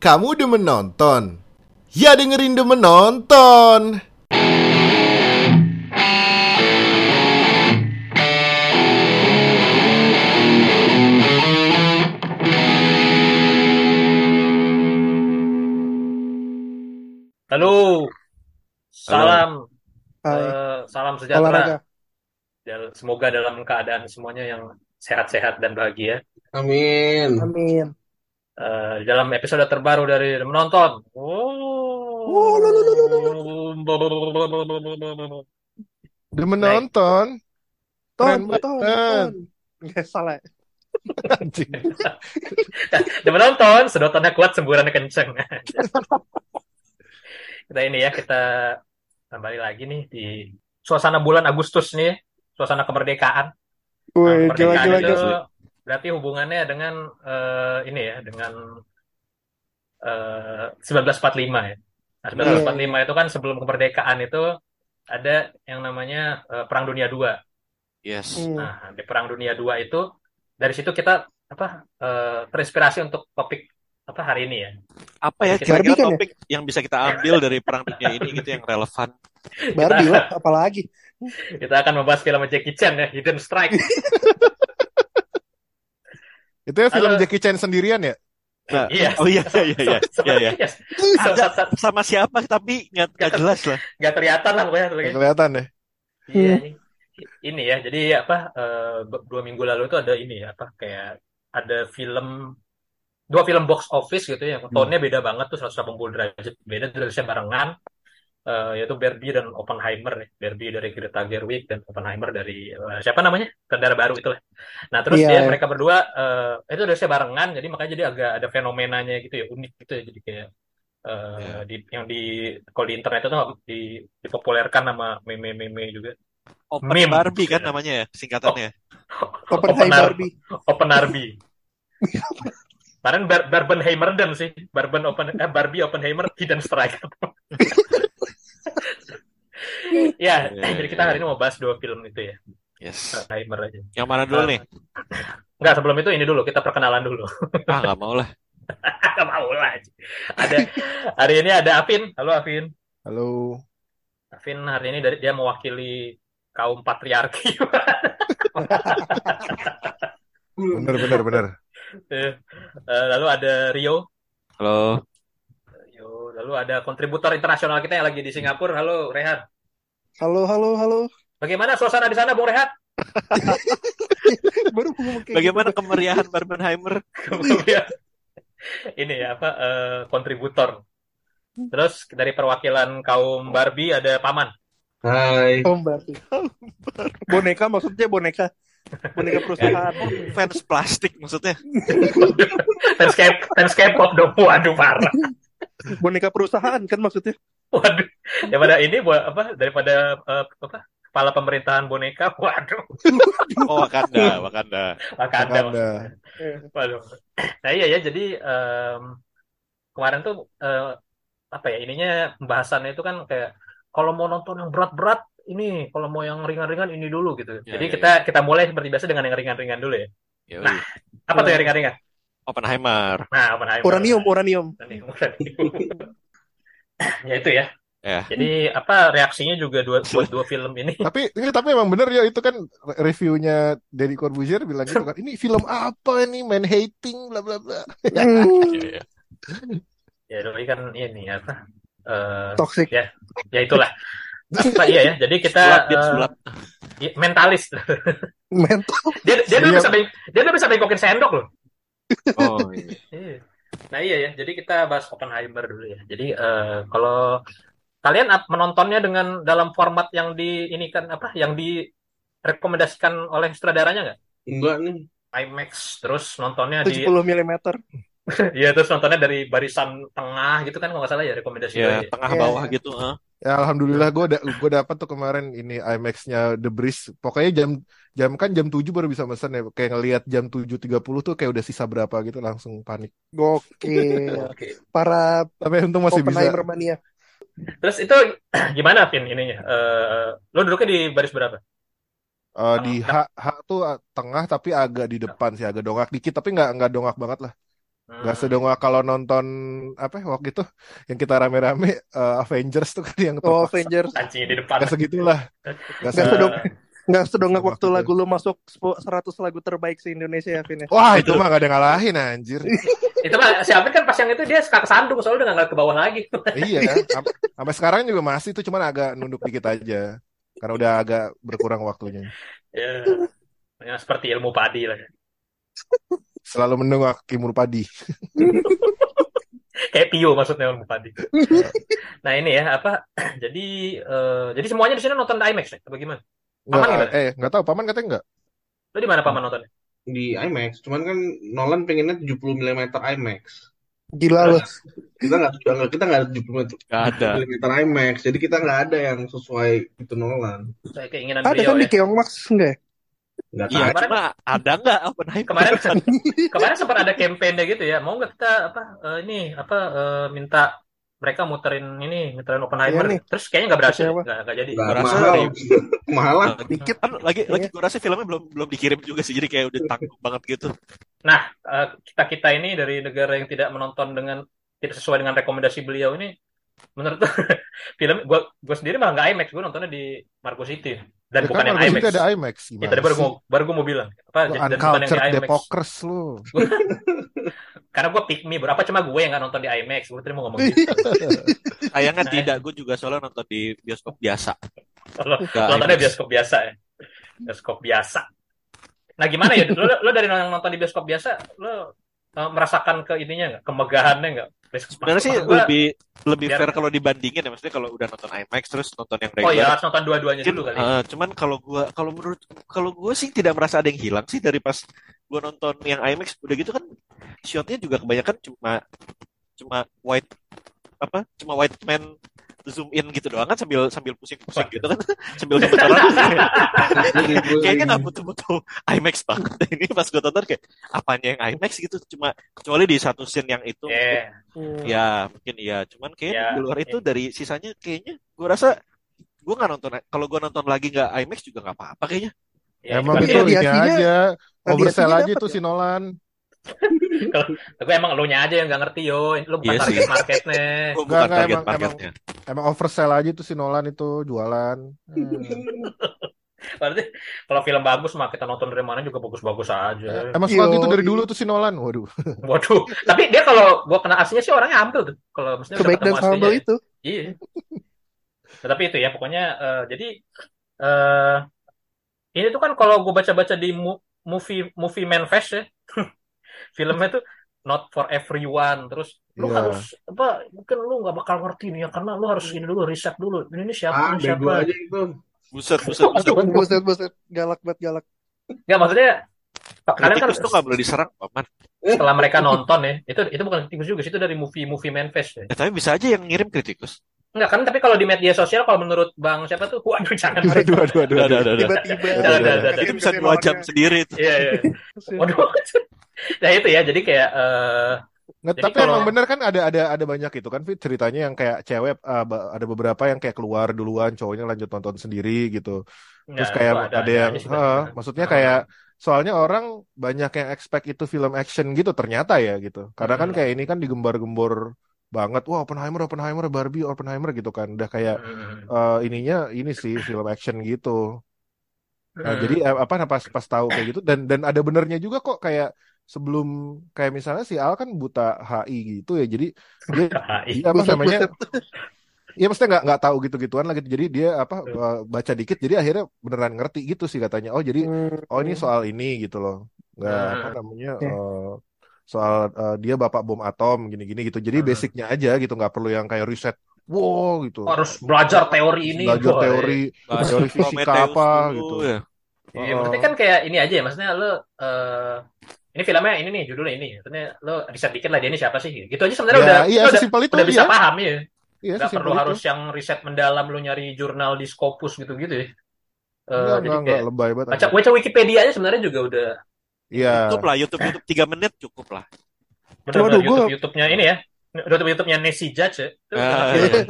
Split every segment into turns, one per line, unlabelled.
Kamu udah menonton? Ya dengerin udah menonton.
Halo, salam, eh, salam sejahtera. Semoga dalam keadaan semuanya yang sehat-sehat dan bahagia.
Amin.
Amin.
Eh, dalam episode terbaru dari Menonton.
Oh,
Udah menonton.
Ton, ton,
banget.
ton. Nggak salah.
Anjing.
Udah menonton, sedotannya kuat, semburannya kenceng. Kita ini ya, kita kembali lagi nih di suasana bulan Agustus nih, suasana kemerdekaan. Nah,
Wih, gila,
kemerdekaan
gila,
itu
gila.
Berarti hubungannya dengan eh, ini ya, dengan eh, 1945 ya. Nah, 1945 itu kan sebelum kemerdekaan itu ada yang namanya eh, Perang Dunia II.
Yes.
Hmm.
Nah, di Perang Dunia II itu dari situ kita apa eh, terinspirasi untuk topik apa hari ini ya.
Apa ya kira-kira
kan ya?
topik yang bisa kita ambil dari perang dunia ini gitu yang relevan?
Barbie lah, apalagi.
Kita akan membahas film Jackie Chan ya, Hidden Strike.
Itu ya film
Halo.
Jackie Chan sendirian ya?
Nah,
Iya.
Oh iya iya iya iya iya.
Yes.
Sa-
sa-
Sama siapa tapi nggak nggak jelas lah.
Nggak kelihatan lah pokoknya.
Nggak kelihatan ya?
Iya,
Hmm.
ini, ini ya. Jadi apa be- dua minggu lalu itu ada ini ya apa kayak ada film dua film box office gitu ya.
Hmm.
Tone-nya beda banget tuh 180 derajat beda rilisnya barengan. Eh, yaitu Barbie dan Oppenheimer ya. Barbie dari Greta Gerwig dan Oppenheimer dari eh, siapa namanya? Tentara baru itulah. Nah, terus
Iya,
dia
iya.
mereka berdua eh, itu rilisnya barengan jadi makanya jadi agak ada fenomenanya gitu ya, unik gitu ya. Jadi kayak eh,
Iya.
di yang di kalau di internet itu di dipopulerkan sama meme-meme juga.
Open
Meme.
Barbie kan namanya ya singkatannya.
Oppenheimer.
Open Oppenheimer. Kemarin Bar Barbenheimerden sih. Barben Open eh, Barbie Oppenheimer Hidden Strike. ya,
Iya,
jadi kita hari ini mau bahas dua film itu ya.
Yes.
Oppenheimer aja.
Yang mana dulu nih?
Enggak, sebelum itu ini dulu kita perkenalan dulu.
Ah nggak mau lah.
Gak mau lah. Ada hari ini ada Afin. Halo Afin.
Halo.
Afin hari ini dari dia mewakili kaum patriarki.
Bener, bener, bener.
Eh, lalu ada Rio.
Halo.
Yo, lalu ada kontributor internasional kita yang lagi di Singapura. Halo, Rehan.
Halo, halo, halo.
Bagaimana suasana di sana, Bung Rehan?
Baru
Bagaimana
gitu.
kemeriahan Barbenheimer?
Ini ya apa eh, kontributor. Terus dari perwakilan kaum Barbie ada Paman.
Hai.
Om Barbie. Boneka maksudnya boneka. Boneka perusahaan.
Fans plastik maksudnya.
fans K- fans K-pop dong. Waduh parah.
Boneka perusahaan kan maksudnya.
Waduh. Daripada ini buat apa? Daripada eh, apa? Kepala pemerintahan boneka. Waduh.
Oh Wakanda, Wakanda.
Wakanda.
Wakanda.
Waduh. Nah iya ya, jadi em, kemarin tuh eh, apa ya ininya pembahasannya itu kan kayak kalau mau nonton yang berat-berat ini, kalau mau yang ringan-ringan ini dulu gitu.
Ya,
Jadi
ya,
kita kita mulai seperti biasa dengan yang ringan-ringan dulu ya.
Ya,
Nah. Apa tuh yang ringan-ringan?
Oppenheimer.
Nah, Oppenheimer.
Uranium, uranium.
Uranium, uranium. ya itu ya.
Ya.
Jadi apa reaksinya juga dua buat dua film ini?
Tapi ini tapi emang bener ya itu kan reviewnya Deddy Corbuzier bilang gitu kan. Ini film apa ini? Man hating bla bla bla.
Ya, ya.
Ya doi kan ini apa? Eh,
Toxic.
ya itulah. Apa, iya ya. Jadi kita
Sulap, dia
eh,
sulap.
ya, mentalis.
Mental.
Dia dia
Iya.
bisa beng- dia tuh bisa bengkokin sendok loh.
Oh iya.
Iya. Nah iya ya, jadi kita bahas Oppenheimer dulu ya. Jadi eh, kalau kalian menontonnya dengan dalam format yang di ini kan apa, yang direkomendasikan oleh sutradaranya nggak?
Enggak nih.
IMAX, terus nontonnya di,
70 mm.
ya terus nontonnya dari barisan tengah gitu kan kalau nggak salah ya rekomendasi
Ya,
gue ya.
tengah
Ya.
bawah gitu. ah.
Ya alhamdulillah gue da gue dapat tuh kemarin ini IMAX-nya The Breeze. Pokoknya jam jam kan jam 7 baru bisa mesen ya. Kayak ngelihat jam 7.30 tuh kayak udah sisa berapa gitu langsung panik.
Gokil.
Oke.
Para
Tapi untung masih bisa.
Oppenheimer mania.
Terus itu gimana Vin ininya? Eh, lo duduknya di baris berapa?
Eh, di H, H tuh eh, tengah tapi agak di depan sih agak dongak dikit tapi nggak nggak dongak banget lah. Nggak sedongak kalau nonton apa ya, waktu itu yang kita rame-rame eh, Avengers tuh kan yang
Oh,
terpaksa.
Avengers.
Anjing di depan.
Nggak segitulah. Nggak
Nggak
se
sedong, nggak sedongak
sedongak
waktu
itu.
lagu lu masuk 100 lagu terbaik se Indonesia ya, Vin.
Wah itu mah nggak ada ngalahin anjir.
Itu mah si kan pas yang itu dia suka kesandung soalnya udah nggak ke bawah lagi.
Iya, am- sampai sekarang juga masih tuh cuman agak nunduk dikit aja. Karena udah agak berkurang waktunya.
Ya. Ya, seperti ilmu padi lah.
Selalu mendengar Kimur Padi.
Kayak Pio maksudnya ilmu padi. Nah ini ya apa? Jadi eh, jadi semuanya di sini nonton di IMAX ya? Apa gimana?
Nggak,
Paman gimana?
eh nggak tahu paman katanya nggak.
Lu di mana paman nontonnya?
di IMAX. Cuman kan Nolan pengennya 70 mm IMAX.
Gila lu.
Kita nggak nggak- kita nggak 70
Gak ada.
mm IMAX. Jadi kita nggak ada yang sesuai itu Nolan.
Saya keinginan
Ada
beliau
kan di
ya.
Keong Max enggak ya?
Nggak
Iya.
Kemarin-
cuma ada nggak Oppenheimer?
Kemarin kemarin sempat ada campaign gitu ya. Mau nggak kita apa eh, ini apa eh, minta mereka muterin ini, muterin Oppenheimer.
Iya nih.
Terus kayaknya nggak berhasil, nggak nggak jadi.
Gua rasa
mahal.
dari-
Mahalan.
Dikit.
Kan lagi lagi gue rasa filmnya belum belum dikirim juga sih, jadi kayak udah tangguh banget gitu.
Nah, kita kita ini dari negara yang tidak menonton dengan tidak sesuai dengan rekomendasi beliau ini, menurut film gue gue sendiri malah nggak IMAX, gue nontonnya di Marco City dan
Ya
bukan
kan
yang IMAX.
Ada IMAX
Ya, tadi baru gue baru gue mau bilang apa
Lu
dan bukan yang di IMAX.
Depokers lu.
Karena gue pick me, bro. apa cuma gue yang nggak nonton di IMAX? Gue tadi mau ngomong gitu.
Sayangnya
Nah,
tidak, gue juga soalnya nonton di bioskop biasa.
Nontonnya
IMAX.
bioskop biasa ya, bioskop biasa. Nah gimana ya? Lo, lo dari nonton di bioskop biasa, lo eh, merasakan ke ininya nggak, kemegahannya nggak?
Sebenarnya sih
gua-
lebih lebih
biar-
fair kalau dibandingin ya, maksudnya kalau udah nonton IMAX terus nonton yang
Oh ya,
regular.
harus nonton dua-duanya dulu kali.
eh, cuman kalau gua kalau menurut kalau gua sih tidak merasa ada yang hilang sih dari pas gua nonton yang IMAX udah gitu kan shotnya juga kebanyakan cuma cuma white apa cuma white man zoom in gitu doang kan sambil sambil pusing-pusing gitu kan sambil orang kayaknya nggak butuh-butuh IMAX banget ini pas gua tonton kayak apanya yang IMAX gitu cuma kecuali di satu scene yang itu
Yeah.
Hmm.
Ya, mungkin iya. Cuman kayaknya
Ya,
di luar itu
iya.
dari sisanya kayaknya gue rasa gue nggak nonton. Kalau gue nonton lagi nggak IMAX juga nggak apa-apa kayaknya.
Ya,
Emang
tapi
itu ini
radiasinya-
aja. Oversell aja tuh
ya?
si Nolan.
gue emang lo nya aja yang nggak ngerti yo, lo bukan
Iya sih.
target marketnya.
Gue bukan target
emang-
marketnya.
Emang oversell aja tuh si Nolan itu jualan. Hmm.
Berarti kalau film bagus mah kita nonton dari mana juga bagus-bagus aja.
Emang suka
Yo,
gitu dari dulu tuh si Nolan. Waduh.
Waduh, tapi dia kalau gua kena aslinya sih orangnya ambil tuh. Kalau maksudnya
Kebaik
ketemu
dan
aslinya.
humble
ya.
itu.
Iya. Nah, tapi itu ya pokoknya eh, jadi eh ini tuh kan kalau gue baca-baca di movie movie manifest ya, filmnya tuh not for everyone. Terus lu
Iya.
harus apa? Mungkin lu nggak bakal ngerti nih ya karena lu harus ini dulu riset dulu. Ini, ini siapa?
Ah,
Ini siapa?
aja itu.
Buset, buset, buset.
Buset, buset. Galak banget, galak.
Nggak maksudnya kalian kan
tuh nggak boleh diserang, paman.
setelah mereka nonton ya, itu itu bukan kritikus juga, sih, itu dari movie movie manifest ya.
Ya, tapi bisa aja yang ngirim kritikus.
Enggak kan, tapi kalau di media sosial kalau menurut Bang siapa tuh, waduh jangan.
Aduh, aduh, aduh,
Udah,
aduh.
udah, udah, udah.
Tiba-tiba.
Itu bisa dua jam sendiri. itu.
Iya, iya. Waduh. Nah itu ya, jadi kayak eh
Nggak,
Jadi
tapi
kalau-
emang bener kan ada ada ada banyak itu kan Fit ceritanya yang kayak cewek uh, ada beberapa yang kayak keluar duluan cowoknya lanjut nonton sendiri gitu. Terus
ya,
kayak ada,
ada
yang heeh,
benar.
maksudnya
Ah.
kayak soalnya orang banyak yang expect itu film action gitu ternyata ya gitu. Karena kan
Hmm.
kayak ini kan digembar-gembor banget wah Oppenheimer Oppenheimer Barbie Oppenheimer gitu kan. Udah kayak
Hmm.
eh, ininya ini sih film action gitu. Nah,
Hmm.
jadi eh, apa nah, pas pas tahu kayak gitu dan dan ada benernya juga kok kayak sebelum kayak misalnya si Al kan buta HI gitu ya. Jadi dia
HI.
dia apa
Buset,
namanya? Iya maksudnya nggak nggak tahu gitu-gituan lagi. Jadi dia apa eh, baca dikit. Jadi akhirnya beneran ngerti gitu sih katanya. Oh jadi
Hmm.
oh ini soal ini gitu loh. Nggak
Hmm.
apa namanya
Ya.
eh, soal eh, dia bapak bom atom gini-gini gitu. Jadi
Hmm.
basicnya aja gitu. Nggak perlu yang kayak riset. Wow gitu.
harus belajar teori ini.
Belajar
Wah,
teori
Bahas
teori fisika
Prometheus
apa
dulu,
gitu.
ya.
Iya,
Oh.
maksudnya kan kayak ini aja ya, maksudnya lo eh ini filmnya ini nih judulnya ini, maksudnya lo riset dikit lah dia ini siapa sih? Gitu aja sebenarnya
Ya,
udah
iya
lo udah,
itu
udah bisa
ya.
paham ya.
Iya
Nggak
sesimpel
perlu
itu.
harus yang riset mendalam lo nyari jurnal di Scopus gitu-gitu ya. Eh,
Enggak,
jadi
enggak,
kayak
enggak lebay banget.
baca baca Wikipedia aja sebenarnya juga udah
Iya.
YouTube lah, YouTube, YouTube 3 menit cukup lah.
benar
Waduh, gua-
YouTube YouTube-nya ini ya. YouTube YouTube-nya Nancy Judge ya. Itu
Ah, iya.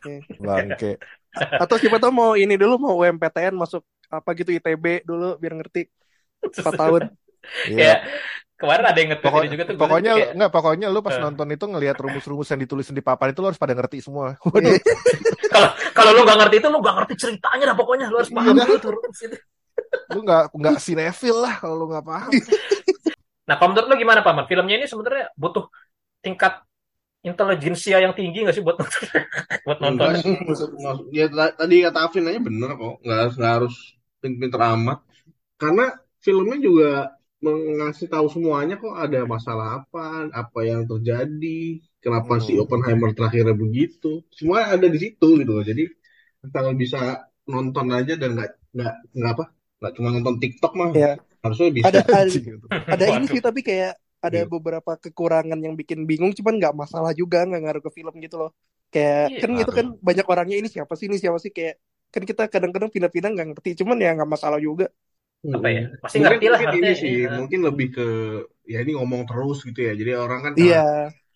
Bangke.
Atau siapa tahu mau ini dulu mau UMPTN masuk apa gitu ITB dulu biar ngerti 4 tahun.
Iya.
kayak Kemarin ada yang nge-tweet
Pokok-
juga tuh.
pokoknya
kayak,
nggak pokoknya lu pas
Eh.
nonton itu ngelihat rumus-rumus yang ditulis di papan itu lu harus pada ngerti semua. Waduh,
kalau kalau lu nggak ngerti itu lu nggak ngerti ceritanya dah pokoknya lu harus paham
Iya.
dulu tuh rumus itu.
lu nggak nggak sinefil lah kalau lu nggak paham.
Nah, kalau menurut lu gimana, Paman? Filmnya ini sebenarnya butuh tingkat intelijensia yang tinggi nggak sih buat nonton? buat nonton?
Enggak sih, maksud, maksud- ya ta- tadi kata Afin aja bener kok, nggak harus nggak harus pinter amat. Karena filmnya juga mengasih tahu semuanya kok ada masalah apa, apa yang terjadi, kenapa
Hmm.
si Oppenheimer terakhirnya begitu, semua ada di situ gitu loh. Jadi kalau bisa nonton aja dan nggak nggak nggak apa, nggak cuma nonton TikTok mah,
Iya.
harusnya bisa.
Ada ada,
Anjing itu.
ada ini sih tapi kayak ada
Iya.
beberapa kekurangan yang bikin bingung cuman nggak masalah juga nggak ngaruh ke film gitu loh kayak
Iya.
kan itu kan banyak orangnya ini siapa sih ini siapa sih kayak kan kita kadang-kadang pindah-pindah nggak ngerti cuman ya nggak masalah juga
Apa ya? Pasti
Mungkin,
ngerti lah
mungkin ini sih,
Iya.
mungkin lebih ke ya ini ngomong terus gitu ya. Jadi orang kan
iya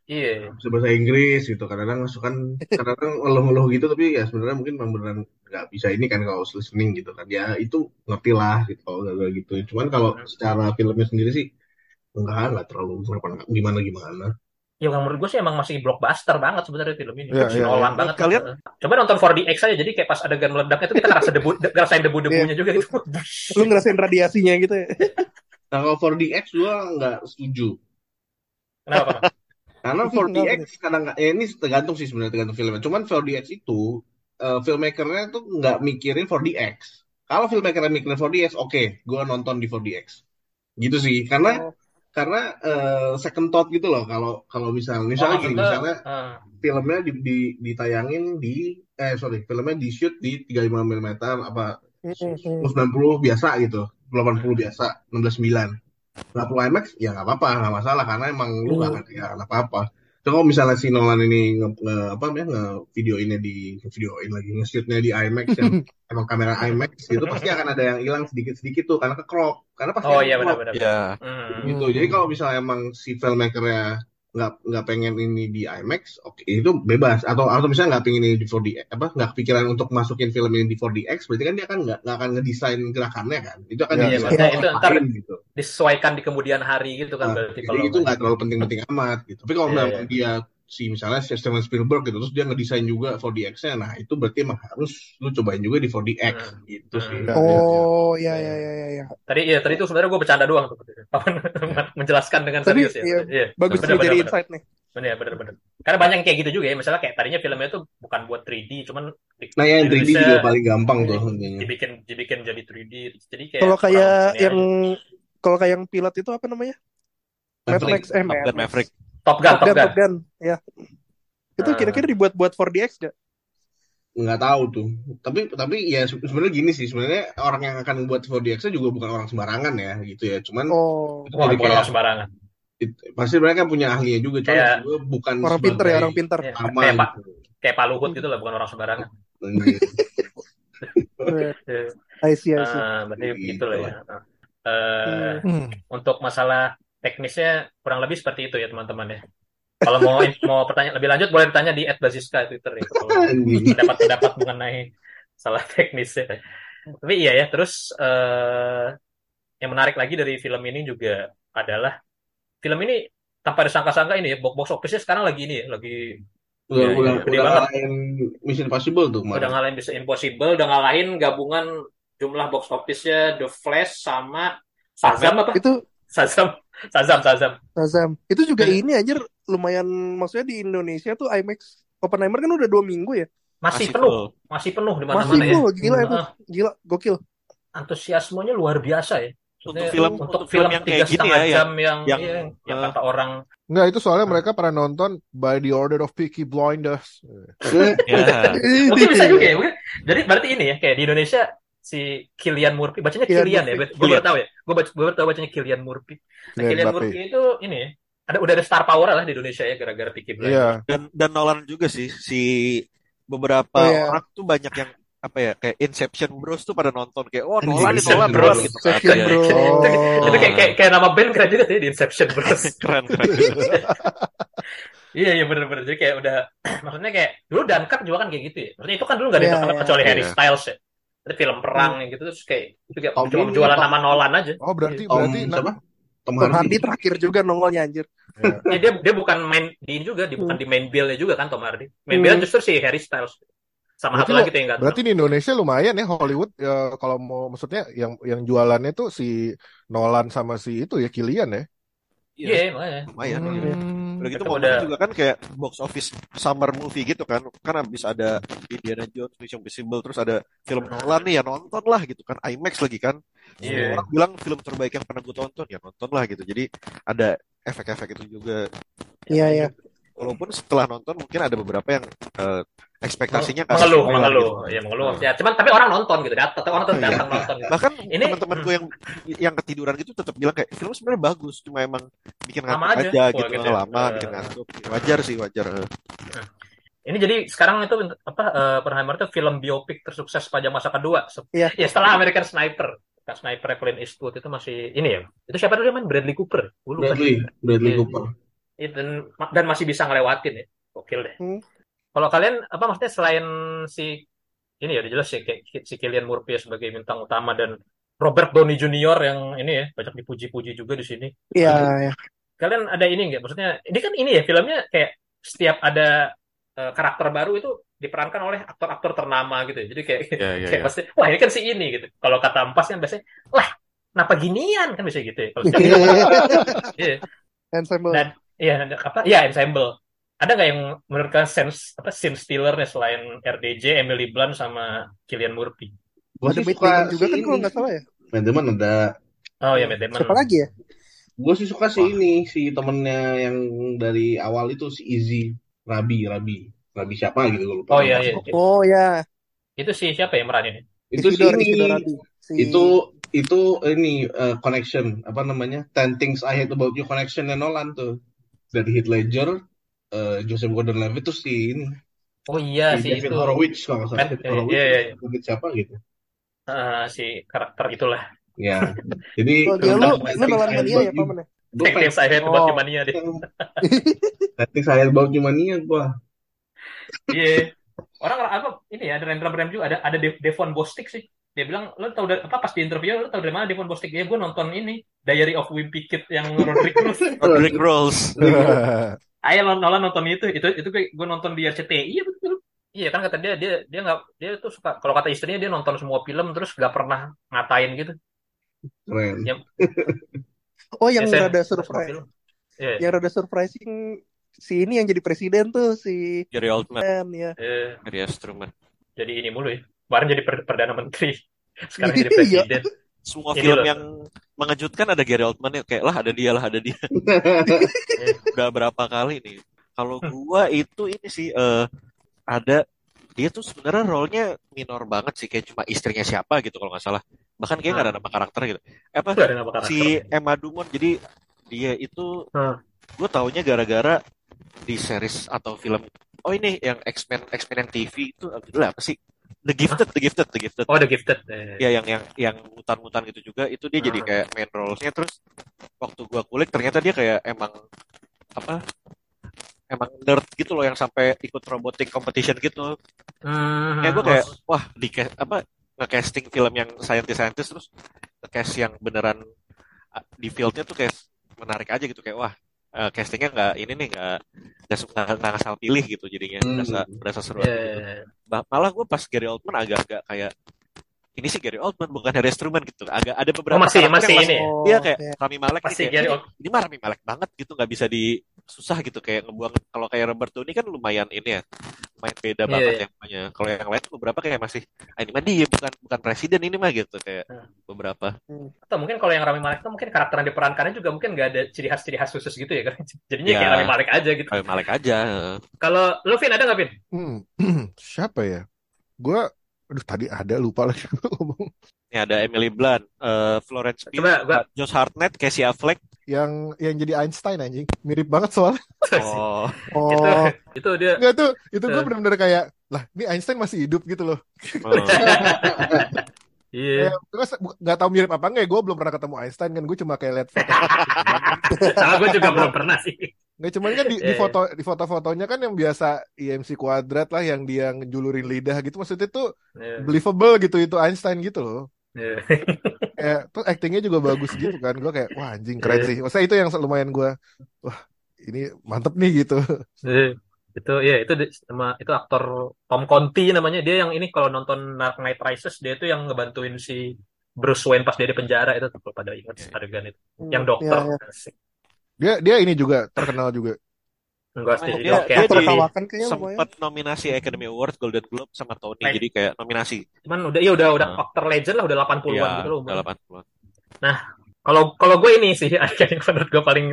Iya.
bisa bahasa Inggris gitu kadang-kadang masuk kan kadang-kadang ngeluh-ngeluh gitu tapi ya sebenarnya mungkin memang beneran nggak bisa ini kan kalau listening gitu kan ya itu ngerti lah gitu kalau gitu cuman kalau secara filmnya sendiri sih enggak nggak terlalu kenapa gimana gimana
Ya yang menurut gue sih emang masih blockbuster banget sebenarnya film ini.
Iya,
Nolan
iya.
banget.
Kalian-
Coba nonton 4DX aja. Jadi kayak pas adegan meledaknya itu kita ngerasa debu, ngerasain debu-debunya juga gitu.
lu ngerasain radiasinya gitu ya
nah kalau 4DX gua nggak setuju
Kenapa?
Karena
Kenapa
4DX kadang nggak ya ini tergantung sih sebenarnya tergantung filmnya cuman 4DX itu eh, filmmakernya tuh nggak mikirin 4DX kalau filmmakernya mikirin 4DX oke gua nonton di 4DX gitu sih karena
Oh.
Karena eh, second thought gitu loh kalau kalau misalnya misalnya
Oh,
gini misalnya
ah,
filmnya di, di, ditayangin di eh sorry filmnya di shoot di 35 mm apa
Mm-mm.
90 biasa gitu 80 biasa 16.9 nggak perlu IMAX ya nggak apa-apa nggak masalah karena emang lu nggak ngerti ya nggak apa-apa kalau misalnya si Nolan ini nge, nge- apa ya nge videoinnya di videoin lagi nge-shootnya di IMAX yang emang kamera IMAX gitu pasti akan ada yang hilang sedikit-sedikit tuh karena ke crop karena pasti
Oh iya benar-benar.
Ya,
Hmm.
gitu. Jadi kalau misalnya emang si filmmakernya nggak nggak pengen ini di IMAX, oke itu bebas. Atau atau misalnya nggak pengen ini di 4D apa nggak kepikiran untuk masukin film ini di 4DX, berarti kan dia kan nggak nggak akan ngedesain gerakannya kan. Itu akan didesain
maksudnya
oleh
itu ntar
gitu.
Disesuaikan di kemudian hari gitu kan
Nah,
berarti kalau
itu nggak terlalu penting-penting amat gitu. Tapi kalau
Iya,
memang dia si misalnya si Steven Spielberg gitu terus dia ngedesain juga 4DX-nya, nah itu berarti emang harus lu cobain juga di 4DX
Hmm.
gitu sih.
Hmm.
Ya,
oh ya ya ya ya, ya.
Tadi iya tadi itu sebenarnya gue bercanda doang tuh. Paman menjelaskan dengan
Tapi,
serius ya.
iya,
Iya.
bagus
Bener,
nih
bener,
jadi
bener.
insight nih
Bener, bener, bener. Karena banyak yang kayak gitu juga ya. Misalnya kayak tadinya filmnya itu bukan buat 3D, cuman
Nah yang 3D
Indonesia
juga paling gampang tuh.
dibikin dibikin jadi 3D. Jadi kayak
kalau kayak yang kalau kayak yang pilot itu apa namanya
Maverick.
Max eh Max.
Maverick.
Top Gun,
Top
Top
Gun,
Gun.
Top Gun, ya. Itu
Ah.
kira-kira dibuat buat 4DX gak?
nggak tahu tuh tapi tapi ya se- sebenarnya gini sih sebenarnya orang yang akan membuat 4DX juga bukan orang sembarangan ya gitu ya cuman
Oh,
itu
bukan
kayak
orang sembarangan.
it- pasti mereka punya ahlinya juga cuman
Kayak-
gue bukan
orang pinter ya, orang pinter.
Ya, kayak Pak
gitu
kayak Pak Luhut gitu lah, bukan orang sembarangan.
Anjir.
Eh, I see, I see.
ah, berarti
Gitu
gitu lah ya.
lah.
Eh,
Hmm.
untuk masalah teknisnya kurang lebih seperti itu ya teman-teman ya. Kalau mau mau pertanyaan lebih lanjut boleh ditanya di @basiska Twitter ya.
Anjing.
pendapat-pendapat mengenai salah teknisnya. Tapi iya ya, terus eh, yang menarik lagi dari film ini juga adalah film ini tanpa disangka-sangka ini ya, box box office-nya sekarang lagi ini ya, lagi
udah
Iya,
udah
gede
udah ngalahin Mission Impossible tuh
udah
kemarin
ngalahin bisa Impossible, udah ngalahin gabungan jumlah box office-nya The Flash sama Shazam apa?
Itu
Shazam, Shazam, Shazam.
Shazam. Itu juga
Eh.
ini anjir lumayan maksudnya di Indonesia tuh IMAX Oppenheimer kan udah dua minggu ya.
Masih,
Masih
penuh,
full.
masih penuh di
Masih
mana-mana ya.
full, gila itu. Gila, gokil.
Antusiasmenya luar biasa ya.
Untuk film
untuk
untuk film yang
tiga
kayak gini
setengah
ya, yang
jam yang
yang,
iya, yang
eh,
kata orang
Nggak, itu soalnya mereka pernah nonton By the Order of Peaky Blinders.
ya.
mungkin bisa juga ya. mungkin. Jadi berarti ini ya kayak di Indonesia si Kilian Murphy bacanya
Cillian
Kilian ya. Gue baru tahu ya. Gue baca, gue baru tahu bacanya Kilian Murphy. Nah,
Kylian
Kilian
Mbappe.
Murphy itu ini ya. Ada udah ada star power lah di Indonesia ya gara-gara Peaky Blinders.
Iya.
dan dan Nolan juga sih si beberapa
Oh, iya.
orang tuh banyak yang apa ya kayak Inception Bros tuh pada nonton kayak oh Nolan
Inception
Nolan
Bros.
Nolan gitu kan Iya.
Bro.
Itu, itu kayak, kayak, kayak nama band keren juga tuh ya, di Inception Bros.
keren keren
Iya iya bener-bener jadi kayak udah maksudnya kayak dulu Dunkirk juga kan kayak gitu ya. Maksudnya itu kan dulu nggak ada
Iya,
terkenal
iya.
kecuali Harry
Iya.
Styles ya. Itu film perang yang gitu terus kayak itu kayak
Tom
cuma jualan nama Nolan aja.
Oh, berarti
Tom
berarti
siapa Tom
Tom
Hardy.
Hardy terakhir juga nongolnya anjir.
Ya, dia dia bukan main di ini juga, di, bukan di main bill juga kan Tom Hardy. Main
Hmm.
bill justru si Harry Styles. Sama
Berarti
satu lagi tuh yang.
Berarti di Indonesia lumayan ya Hollywood ya, kalau mau maksudnya yang yang jualannya tuh si Nolan sama si itu ya Kilian ya.
Iya, makanya.
lumayan.
Hmm.
iya. Udah gitu momen
udah-
juga kan kayak box office summer movie gitu kan. Kan habis ada Indiana Jones, Mission Impossible, terus ada film Nolan nih ya nonton lah gitu kan. IMAX lagi kan. Semua
Iya.
orang bilang film terbaik yang pernah gue tonton ya nonton lah gitu. Jadi ada efek-efek itu juga.
Iya iya.
Walaupun setelah nonton mungkin ada beberapa yang eh, ekspektasinya nggak
mengeluh, mengeluh,
gitu.
ya mengeluh.
Hmm.
Ya, cuman tapi orang nonton gitu, datang, orang tetap
Iya.
datang nonton. Gitu.
Bahkan
Ini-
teman-teman gue yang yang ketiduran gitu tetap bilang kayak film sebenarnya bagus, cuma emang bikin
Lama
ngantuk
aja.
aja, gitu,
gitu ya.
lama,
Eh.
bikin ngantuk. Wajar sih, wajar.
Ini jadi sekarang itu apa eh, Oppenheimer itu film biopik tersukses sepanjang masa kedua. Se-
Iya.
Ya setelah American Sniper. Kan Sniper Clint Eastwood itu masih ini ya. Itu siapa dulu yang main Bradley Cooper? Gue lupa.
Bradley, Bradley
Iya.
Cooper.
Iya, dan dan masih bisa ngelewatin ya. Gokil deh.
Hmm.
Kalau kalian apa maksudnya selain si ini ya udah jelas sih kayak si Cillian Murphy sebagai bintang utama dan Robert Downey Jr. yang ini ya banyak dipuji-puji juga di sini.
Iya iya.
Kalian ada ini nggak? Maksudnya ini kan ini ya filmnya kayak setiap ada eh, karakter baru itu diperankan oleh aktor-aktor ternama gitu ya. Jadi kayak
Iya, iya,
kayak
iya.
pasti wah ini kan si ini gitu. Kalau kata Ampas kan biasanya lah kenapa ginian kan bisa gitu ya. Kalau Iya.
Ensemble.
Dan iya ada apa? Iya ensemble. Ada nggak yang menurut kalian sense apa scene stealer-nya selain RDJ, Emily Blunt sama Cillian Murphy?
Gue
Ada
sih suka
juga kan kalau nggak salah ya.
Matt ada.
Oh ya Matt Damon.
Siapa lagi ya?
Gue sih suka si ini, si temennya yang dari awal itu si Izzy, Rabi, Rabi, Rabi siapa gitu gue lupa.
Oh iya iya.
Oh ya.
Itu si siapa yang meranin?
Itu si ini.
Si...
itu itu ini eh, connection apa namanya? Ten Things I Hate About You connectionnya Nolan tuh dari Heath Ledger, eh, Joseph Gordon-Levitt tuh si ini,
Oh iya
si
si
David
itu.
Horowitz kalau nggak salah,
Matt-
David Horowitz,
iya, iya, iya.
David siapa gitu.
Ah, si karakter itulah.
Ya, jadi
Oh, dia lu, lu mania
About
ya,
You,
paman ya?
gue
Yang
pengen
saya head about
Oh.
Humania deh.
Ten Things I Hate About You mania gue.
Iya. Orang apa ini ya ada Rendra Brem juga ada ada De- Devon Bostic sih. Dia bilang lo tau dari apa pas di interview lo tau dari mana Devon Bostic? Ya gue nonton ini Diary of Wimpy Kid yang Roderick Cruz.
Roderick Rolls.
Ayo lo Nolan nonton itu itu itu gue nonton di RCTI iya betul. Iya kan kata dia dia dia nggak dia tuh suka kalau kata istrinya dia nonton semua film terus nggak pernah ngatain gitu.
Keren.
Oh yang
Ya, saya-
rada surprise.
film. Iya.
Yang rada surprising si ini yang jadi presiden tuh si
Gary Oldman.
Ya.
Eh,
Gary Truman.
jadi ini mulu ya. Kemarin jadi per- perdana menteri. Sekarang jadi
Iya.
presiden.
Semua
Ini
film
loh.
yang mengejutkan ada Gary Oldman ya kayak lah ada dia lah ada dia. Udah berapa kali nih. Kalau gua itu ini sih eh, ada dia tuh sebenarnya role-nya minor banget sih kayak cuma istrinya siapa gitu kalau nggak salah. Bahkan kayak nggak ada nama karakter gitu. Eh, Apa
Nggak ada nama karakter.
si Emma Dumont jadi dia itu
Hmm.
gue taunya gara-gara di series atau film oh ini yang X-Men X-Men yang TV itu judulnya apa sih The Gifted The Gifted The Gifted
Oh, The Gifted. Eh.
ya yang yang yang mutan-mutan gitu juga itu dia jadi
Hmm.
kayak main role-nya terus waktu gua kulik ternyata dia kayak emang apa emang nerd gitu loh yang sampai ikut robotic competition gitu
Hmm,
kayak gue kayak wah di apa nge-casting film yang scientist-scientist terus nge-cast yang beneran ah, di fieldnya tuh kayak menarik aja gitu kayak wah eh, castingnya nggak ini nih nggak nggak asal pilih gitu jadinya
Hmm.
berasa berasa seru
Iya, iya,
gitu.
iya.
Bah- malah gue pas Gary Oldman agak-agak kayak ini sih Gary Oldman bukan Harry Truman gitu agak ada beberapa
Oh, masih
karakter
masih
yang
ini.
Oh,
Iya kayak
ya.
Rami Malek
Masih
kayak,
Gary
ini,
Old-
ini mah Rami Malek banget gitu nggak bisa di susah gitu kayak ngebuang kalau kayak Robert Downey kan lumayan ini ya lumayan beda
Iya,
banget
iya.
ya namanya kalau yang lain tuh beberapa kayak masih ah, ini mah dia bukan bukan presiden ini mah gitu kayak
Hmm.
beberapa
Atau mungkin kalau yang Rami Malek itu mungkin karakter yang diperankannya juga mungkin nggak ada ciri khas ciri khas khusus gitu ya kan. Jadinya
Ya.
kayak Rami Malek aja gitu.
Rami Malek aja.
Kalau lu Vin ada nggak Vin?
Hmm, siapa ya? Gue, aduh tadi ada lupa lagi ngomong.
ini ada Emily Blunt eh, Florence Pugh Josh Hartnett Casey Affleck
Yang yang jadi Einstein anjing, mirip banget soalnya.
oh
itu
Oh,
itu dia
Enggak tuh, itu gue
Eh.
bener-bener kayak, lah ini Einstein masih hidup gitu loh.
oh.
iya.
Gue se- nggak tahu mirip apa enggak, gue belum pernah ketemu Einstein kan, gue cuma kayak lihat foto.
Sama gue juga belum pernah sih.
Nggak cuman kan di, di
Iya.
foto di foto-fotonya kan yang biasa IMC kuadrat lah yang dia ngejulurin lidah gitu maksudnya tuh
Iya.
believable gitu itu Einstein gitu loh.
Iya.
kayak tuh actingnya juga bagus gitu kan gue kayak wah anjing keren
Iya.
sih maksudnya itu yang lumayan gue wah ini mantep nih gitu
Iya. itu ya itu di- sama itu aktor Tom Conti namanya dia yang ini kalau nonton Dark Knight Rises dia itu yang ngebantuin si Bruce Wayne pas dia di penjara itu tuh kalau pada ingat
Iya.
adegan itu
Hmm,
yang
ya,
dokter
ya.
Asik.
Dia dia ini juga terkenal juga
enggak sih jadi
dia-
oke
dia
Aktor
di-
kawakan kayaknya lumayan.
sempat nominasi Academy Award Golden Globe sama Tony
Baik.
jadi kayak nominasi
cuman udah iya udah udah
Nah.
aktor legend lah udah 80-an
Iya,
gitu loh
udah
umurnya.
80-an.
Kalau kalau gue ini sih yang menurut gue paling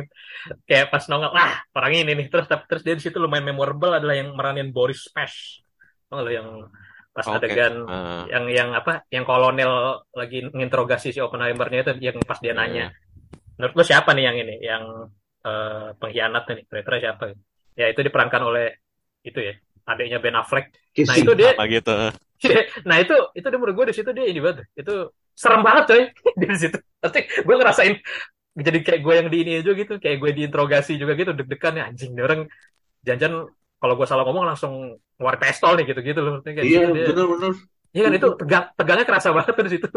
kayak pas nongol, wah orang ini nih. Terus tapi terus dia di situ lumayan memorable adalah yang meranin Boris Pesh. Tau lo yang pas
Oke.
adegan
Ah,
yang yang apa yang kolonel lagi nginterogasi si Oppenheimer-nya itu yang pas dia
Iya,
nanya. Menurut lo siapa nih yang ini yang eh, pengkhianat nih? Kira-kira siapa? Ya itu diperankan oleh itu ya adiknya Ben Affleck. Nah itu dia
sama gitu.
nah itu itu dia menurut gue di situ dia ini banget. Itu serem banget coy. Di situ. Pasti gue ngerasain jadi kayak gue yang di ini aja gitu. Kayak gue diinterogasi juga gitu deg-degan ya. Anjing nih orang jangan kalau gue salah ngomong langsung ngeluarin pistol nih gitu-gitu loh. Maksudnya kayak
Iya,
gitu dia.
benar-benar.
iya kan itu tegang tegangnya kerasa banget tuh di situ.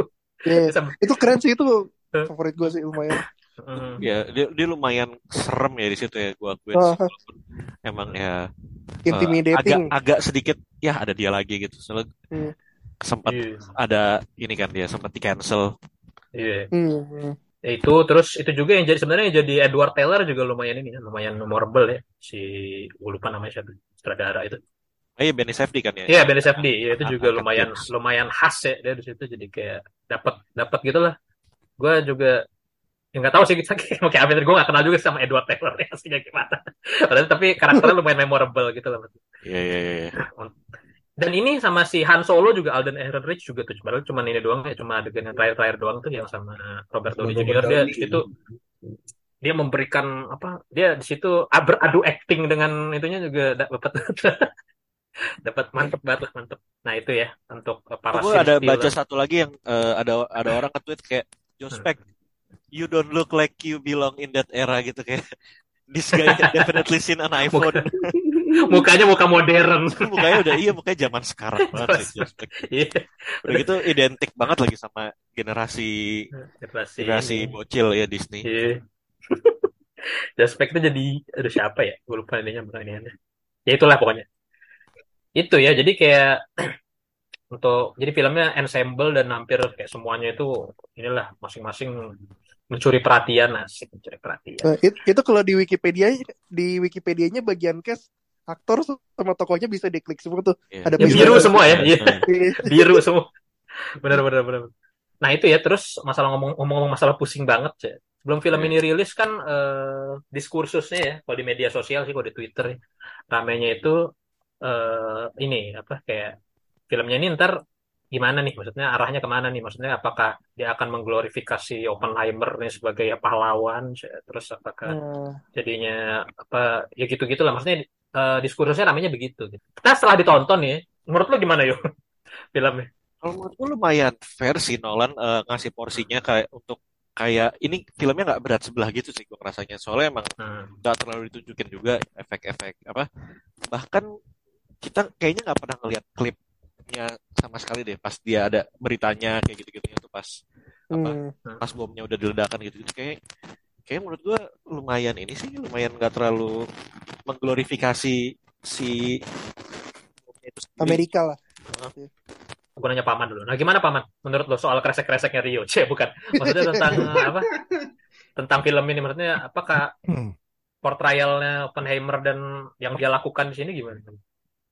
Iya,
Sampai-
itu keren sih itu favorit gue sih lumayan.
Hmm.
Ya, dia, dia lumayan serem ya di situ ya gua akuin
Ah.
sih, walaupun emang ya eh, agak
Intimidating.
agak sedikit ya ada dia lagi gitu. Soalnya
Hmm.
sempat
Iya,
ada ini kan dia sempat di cancel.
iya.
Hmm, hmm.
Ya, itu terus itu juga yang jadi sebenarnya yang jadi Edward Taylor juga lumayan ini ya, lumayan memorable ya si gue lupa namanya siapa sutradara itu
Oh iya Benny Safdie kan ya.
Iya, Ben SFD. Ya, itu
Ah,
juga lumayan lumayan khas ya dia di situ jadi kayak dapat dapat gitu lah. Gue juga ya nggak tahu sih kita kayak kayak apa gue nggak kenal juga sama Edward Taylor ya aslinya gimana. Padahal tapi karakternya lumayan memorable gitu lah.
Iya iya iya. iya.
Dan ini sama si Han Solo juga Alden Ehrenreich juga tuh. Padahal cuma ini doang ya, cuma adegan yang terakhir-terakhir doang tuh yang sama Robert Downey Jr. Dia di situ dia memberikan apa? Dia di situ beradu acting dengan itunya juga dapat dapat mantep banget lah mantep. Nah itu ya untuk uh, para
Gue
scene
ada baca satu lagi yang eh, ada ada orang nge-tweet kayak Jospek, you don't look like you belong in that era gitu kayak this guy definitely seen an iPhone.
mukanya muka modern.
mukanya udah iya mukanya zaman sekarang banget sih.
Iya.
Udah gitu identik banget lagi sama generasi
Generasi.
generasi bocil ya Disney.
Iya. Jaspek itu jadi aduh siapa ya? Gue lupa ininya pertanyaannya. Ya itulah pokoknya. Itu ya, jadi kayak untuk jadi filmnya ensemble dan hampir kayak semuanya itu inilah masing-masing mencuri perhatian asik mencuri perhatian.
Nah, it- itu kalau di Wikipedia di Wikipedianya bagian cast aktor sama tokohnya bisa diklik semua tuh.
Iya.
Ada
Ya, biru semua ya, iya.
Iya.
biru semua. Benar benar benar. Nah, itu ya terus masalah ngomong ngomong masalah pusing banget ya. Sebelum film
Iya.
ini rilis kan eh, diskursusnya ya, kalau di media sosial sih, kalau di Twitter ya, ramenya itu eh ini apa kayak filmnya ini ntar gimana nih? Maksudnya arahnya ke mana nih? Maksudnya apakah dia akan mengglorifikasi Oppenheimer nih sebagai pahlawan? Terus apakah
Nah,
jadinya apa ya gitu gitulah maksudnya eh, diskursusnya namanya begitu gitu. Nah setelah ditonton ya menurut lu gimana yo filmnya
Kalau menurut gue lumayan fair sih Nolan eh, ngasih porsinya kayak untuk kayak ini filmnya nggak berat sebelah gitu sih gue rasanya soalnya emang
hmm.
nggak terlalu ditunjukin juga efek-efek apa bahkan kita kayaknya nggak pernah ngeliat klipnya sama sekali deh pas dia ada beritanya kayak gitu-gitunya tuh pas apa
hmm.
pas bomnya udah diledakan gitu-gitu kayak kayak menurut gua lumayan ini sih lumayan nggak terlalu mengglorifikasi si bomnya itu.
Amerika lah.
aku nanya paman dulu nah gimana paman menurut lo soal kresek-kreseknya Rio C bukan maksudnya tentang apa tentang film ini maksudnya apakah
Hmm.
portrayalnya Oppenheimer dan yang dia lakukan di sini gimana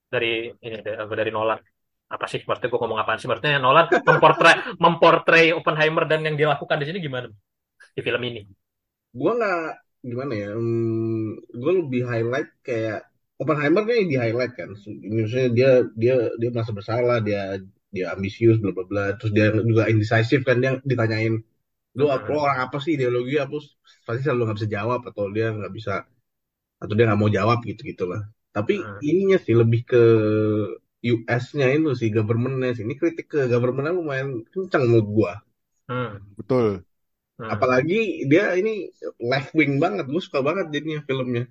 dari ini dari, dari Nolan apa sih? Maksudnya gue ngomong apaan sih? Maksudnya Nolan memportray memportray Oppenheimer dan yang dia lakukan di sini gimana? Di film ini.
Gue nggak gimana ya hmm, gue lebih highlight kayak Oppenheimer kan di highlight kan. Maksudnya dia dia dia merasa bersalah dia dia ambisius bla bla bla. Terus dia juga indecisive kan dia ditanyain lu
Hmm.
lo orang apa sih? Ideologi apa? Pasti selalu nggak bisa jawab atau dia nggak bisa atau dia nggak mau jawab gitu gitulah tapi
Hmm.
ininya sih lebih ke US-nya itu sih government-nya sih ini kritik ke government-nya lumayan kencang menurut gua
hmm.
Betul.
Hmm.
apalagi dia ini left wing banget gue suka banget jadinya filmnya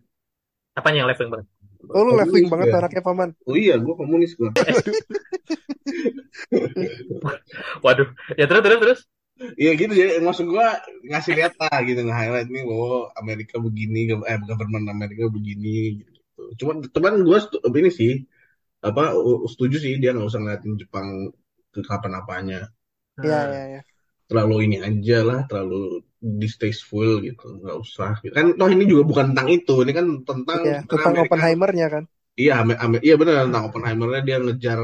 apanya yang left wing banget
Oh lu left wing banget
ya.
anaknya paman.
oh iya gue komunis gue
Waduh. Ya terus terus terus.
Iya gitu jadi maksud gua ngasih lihat lah gitu nge-highlight nih bahwa Amerika begini, eh government Amerika begini gitu. Cuman cuman gua ini sih apa setuju sih dia nggak usah ngeliatin Jepang ke kapan-apanya.
Iya,
Hmm.
iya, iya.
Terlalu ini aja lah, terlalu distasteful gitu, nggak usah. Kan toh ini juga bukan tentang itu, ini kan tentang
Iya,
sebenarnya
tentang
Amerika
Oppenheimer-nya kan.
Iya, Ame- Ame- iya benar tentang Oppenheimer-nya dia ngejar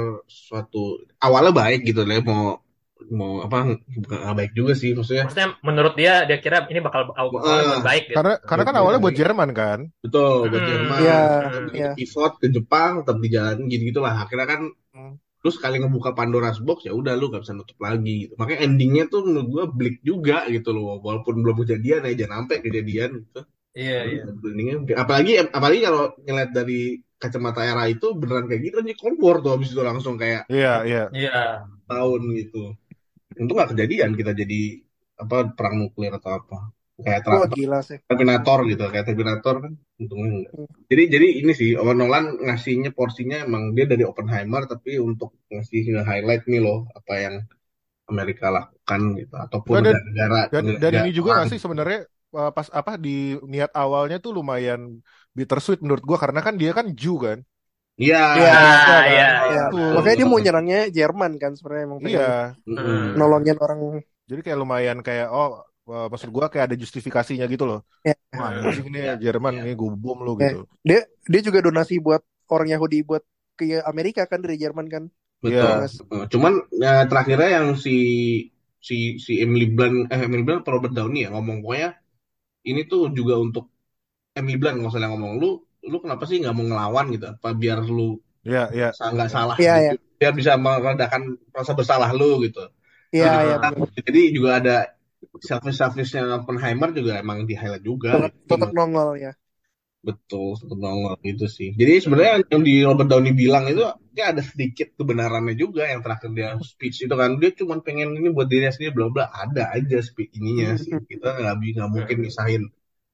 suatu awalnya baik gitu lah, mau mau apa bukan nggak baik juga sih maksudnya.
Maksudnya menurut dia dia kira ini bakal awalnya
Ah,
baik gitu.
Karena karena kan awalnya buat Jerman kan.
betul buat
Hmm.
Jerman,
Iya,
tapi begitu
iya.
pivot ke Jepang tetap di jalan gitu gitulah. Akhirnya kan
Hmm.
terus sekali ngebuka Pandora's box ya udah lu gak bisa nutup lagi gitu. Makanya endingnya tuh menurut gua bleak juga gitu loh, walaupun belum kejadian ya jangan sampai kejadian gitu.
Iya, iya.
Endingnya apalagi apalagi kalau ngeliat dari kacamata era itu beneran kayak gitu kan Cold War tuh habis itu langsung kayak
Iya, iya.
Iya.
tahun gitu. Untung nggak kejadian kita jadi apa perang nuklir atau apa kayak
Wah,
Tra-
gila sih.
Terminator gitu kayak Terminator kan untungnya enggak.
Hmm.
Jadi jadi ini sih oh, Nolan ngasihnya porsinya emang dia dari Oppenheimer tapi untuk ngasih highlight nih loh apa yang Amerika lakukan gitu ataupun
dan-
negara
Dan dan
negara
ini juga nggak sih sebenarnya uh, pas apa di niat awalnya tuh lumayan bittersweet menurut gua karena kan dia kan Jew kan.
Iya.
Iya,
iya,
Iya.
Betul.
Makanya dia mau nyerangnya Jerman kan sebenarnya emang
Iya.
Mm-mm.
nolongin orang.
Jadi kayak lumayan kayak oh uh, maksud gua kayak ada justifikasinya gitu loh.
Ya.
Wah, ini Jerman ini gue bom lo
Ya.
gitu.
Dia dia juga donasi buat orang Yahudi buat ke Amerika kan dari Jerman kan.
Betul.
Iya.
Uh, Cuman ya, terakhirnya yang si si si Emily Blunt eh Emily Blunt Robert Downey ya ngomong pokoknya ini tuh juga untuk Emily Blunt nggak salah ngomong lu lu kenapa sih nggak mau ngelawan gitu apa biar lu
Iya, iya.
sa- nggak salah
Iya, iya.
gitu biar bisa meredakan rasa bersalah lu gitu
Iya, iya.
Nah,
bener.
jadi juga ada selfish selfishnya Oppenheimer juga emang di highlight juga
Tetap,
gitu.
nongol ya.
betul tetap nongol gitu sih jadi sebenarnya yang di Robert Downey bilang itu ya ada sedikit kebenarannya juga yang terakhir dia speech itu kan dia cuma pengen ini buat dirinya sendiri bla bla ada aja speech ininya sih kita nggak nggak mungkin misahin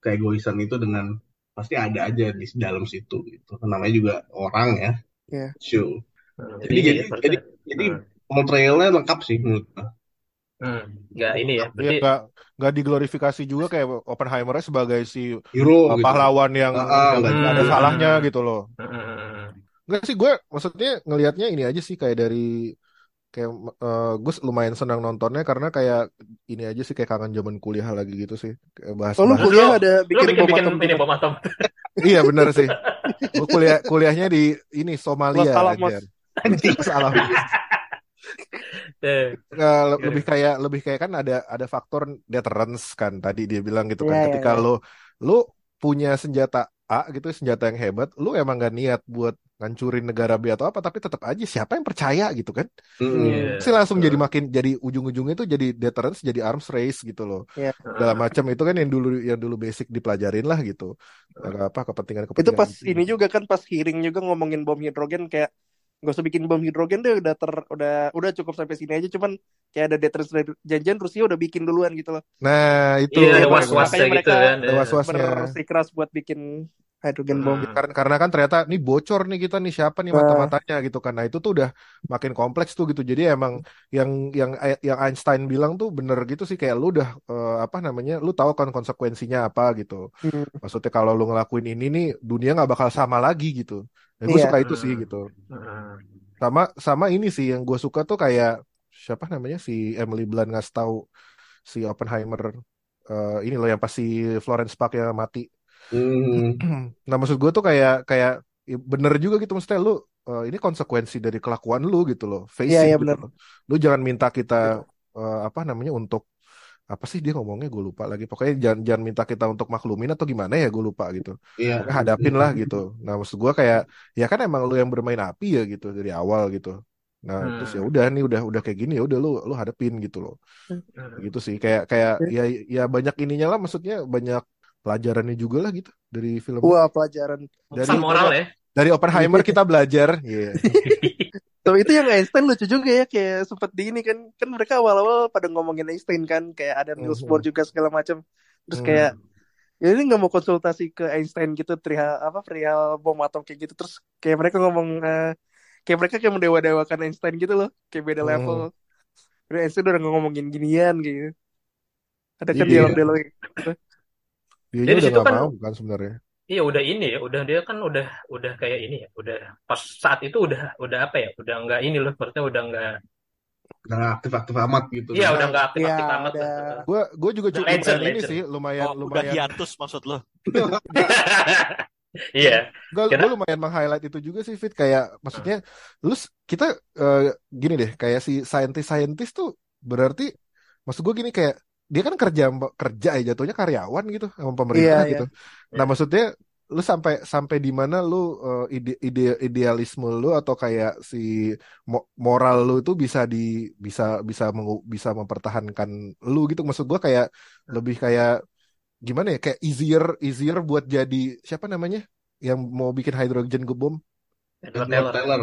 keegoisan itu dengan pasti ada aja di dalam situ gitu namanya juga orang ya
Iya.
show
Hmm,
jadi
iya,
jadi
iya,
jadi jadi
Hmm.
portrayalnya lengkap sih menurut gua.
Hmm, nggak ini ya,
Iya,
berarti
nggak nggak diglorifikasi juga kayak Oppenheimer sebagai si
hero
uh,
gitu
pahlawan yang
Ah, ah,
yang
nggak
nggak ada
Hmm.
salahnya gitu loh.
Hmm,
Enggak sih gue maksudnya ngelihatnya ini aja sih kayak dari kayak gue lumayan senang nontonnya karena kayak ini aja sih kayak kangen zaman kuliah lagi gitu sih kayak bahas
Oh, lu
bahas
kuliah
Lu-
ada
lu
bikin
bikin
bom
bikin
atom
ini
juga?
bom atom.
iya bener sih gue kuliah kuliahnya di ini Somalia
Los Alamos.
anjir. Los Alamos.
Eh,
Nggak, le- lebih kayak lebih kayak kan ada ada faktor deterrence kan tadi dia bilang gitu kan
iya,
ketika
iya.
lo lu punya senjata A gitu senjata yang hebat lu emang gak niat buat ngancurin negara B atau apa tapi tetap aja siapa yang percaya gitu kan.
Iya.
pasti langsung jadi makin jadi ujung-ujungnya itu jadi deterrence jadi arms race gitu loh
Iya.
segala macam itu kan yang dulu yang dulu basic dipelajarin lah gitu apa kepentingan
Itu
kepentingan
pas ini juga kan pas hearing juga ngomongin bom hidrogen kayak gak usah bikin bom hidrogen deh udah ter udah udah cukup sampai sini aja cuman kayak ada deterrence dari janjian Rusia udah bikin duluan gitu loh.
nah itu
Iya,
Makanya
was-wasnya
mereka
gitu kan.
ada was-wasnya
Bersikeras buat bikin hydrogen bomb.
Hmm.
karena karena kan ternyata nih bocor nih kita nih siapa nih
Nah.
mata-matanya gitu kan nah itu tuh udah makin kompleks tuh gitu jadi emang yang yang yang Einstein bilang tuh bener gitu sih kayak lu udah eh, apa namanya lu tahu kan konsekuensinya apa gitu
Hmm.
maksudnya kalau lu ngelakuin ini nih dunia nggak bakal sama lagi gitu dan gue
Iya.
suka itu sih gitu sama sama ini sih yang gue suka tuh kayak siapa namanya si Emily Blunt ngasih tahu si Oppenheimer eh, ini loh yang pasti Florence Park yang mati
Mm.
nah maksud gue tuh kayak kayak ya bener juga gitu maksudnya lu eh, ini konsekuensi dari kelakuan lu gitu loh face
Iya,
it
iya,
gitu
bener.
loh. lu jangan minta kita eh, apa namanya untuk apa sih dia ngomongnya gue lupa lagi pokoknya jangan jangan minta kita untuk maklumin atau gimana ya gue lupa gitu
Iya.
Hadapin lah gitu nah maksud gue kayak ya kan emang lu yang bermain api ya gitu dari awal gitu nah
Hmm.
terus ya udah nih udah udah kayak gini ya udah lu lu hadapin gitu loh
Hmm.
gitu sih kayak kayak ya ya banyak ininya lah maksudnya banyak pelajarannya juga lah gitu dari film
Wah pelajaran.
dari
moral ya.
dari Oppenheimer kita belajar Iya.
Tapi itu yang Einstein lucu juga ya kayak sempet di ini kan kan mereka awal-awal pada ngomongin Einstein kan kayak ada Niels Bohr juga segala macam. Terus
Hmm.
kayak ya ini nggak mau konsultasi ke Einstein gitu perihal apa perihal bom atom kayak gitu terus kayak mereka ngomong eh, kayak mereka kayak mendewa-dewakan Einstein gitu loh kayak beda
Hmm.
level Udah Einstein udah ngomongin ginian gitu ada kan
Iya.
dialog-dialog
Dia
Dia di
udah nggak
kan-
mau kan sebenarnya.
Iya udah ini ya, udah dia kan udah udah kayak ini ya, udah pas saat itu udah udah apa ya, udah nggak ini loh, maksudnya udah nggak,
Udah nggak aktif-aktif amat gitu.
iya
Nah,
udah nggak aktif aktif
Iya,
amat
udah.
Gue gue juga cukup
legend,
lumayan ini
legend.
sih, lumayan
Oh, udah
lumayan.
hiatus maksud lo.
Iya,
Gue
Kira-
lumayan meng-highlight itu juga sih, Fit. Kayak maksudnya, lu s- kita eh, gini deh, kayak si saintis-saintis tuh berarti, maksud gue gini kayak dia kan kerja kerja ya jatuhnya karyawan gitu sama pemerintah
Iya,
gitu. Nah maksudnya lu sampai sampai di mana lu eh, ide, ide idealisme lu atau kayak si mo- moral lu itu bisa di bisa bisa mengu- bisa mempertahankan lu gitu. Maksud gue kayak lebih kayak gimana ya kayak easier easier buat jadi siapa namanya yang mau bikin hydrogen bomb
Edward
Edward
Taylor.
Taylor.